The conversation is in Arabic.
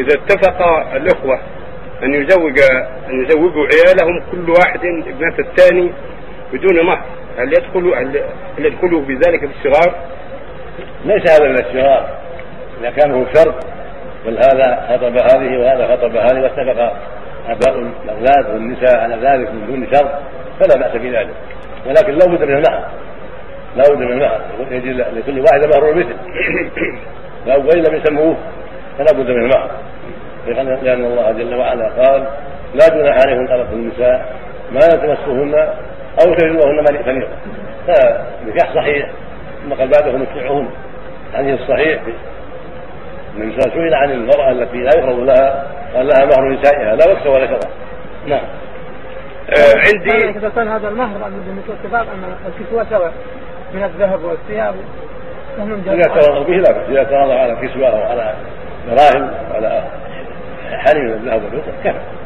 إذا اتفق الإخوة أن يزوج أن يزوجوا عيالهم كل واحد ابنة الثاني بدون مهر هل يدخل هل يدخلوا بذلك في الصغار؟ ليس هذا من الشرار. إذا كان هو شرط بل هذا خطب هذه وهذا خطب هذه واتفق آباء الأولاد والنساء على ذلك من دون شرط فلا بأس بذلك. ولكن لا بد من المهر لا بد من المهر يجي لكل واحد مهر المثل. وإن لم يسموه فلا بد من المهر لأن الله جل وعلا قال لا جناح عليكم طرف النساء ما لم تمسوهن أو تجدوهن فريضه فنكاح صحيح. ثم قال بعده متعهن. الحديث الصحيح. من سئل عن المرأة التي لا يفرض لها قال لها مهر نسائها. لا وكس ولا شرع نعم. آه عندي كان هذا المهر اتفاق أن الكسوة سواء من الذهب والثياب إذا تراضوا به لا بأس. إذا تراضوا على كسوة أو على دراهم أو من الذهب والفضه كفى.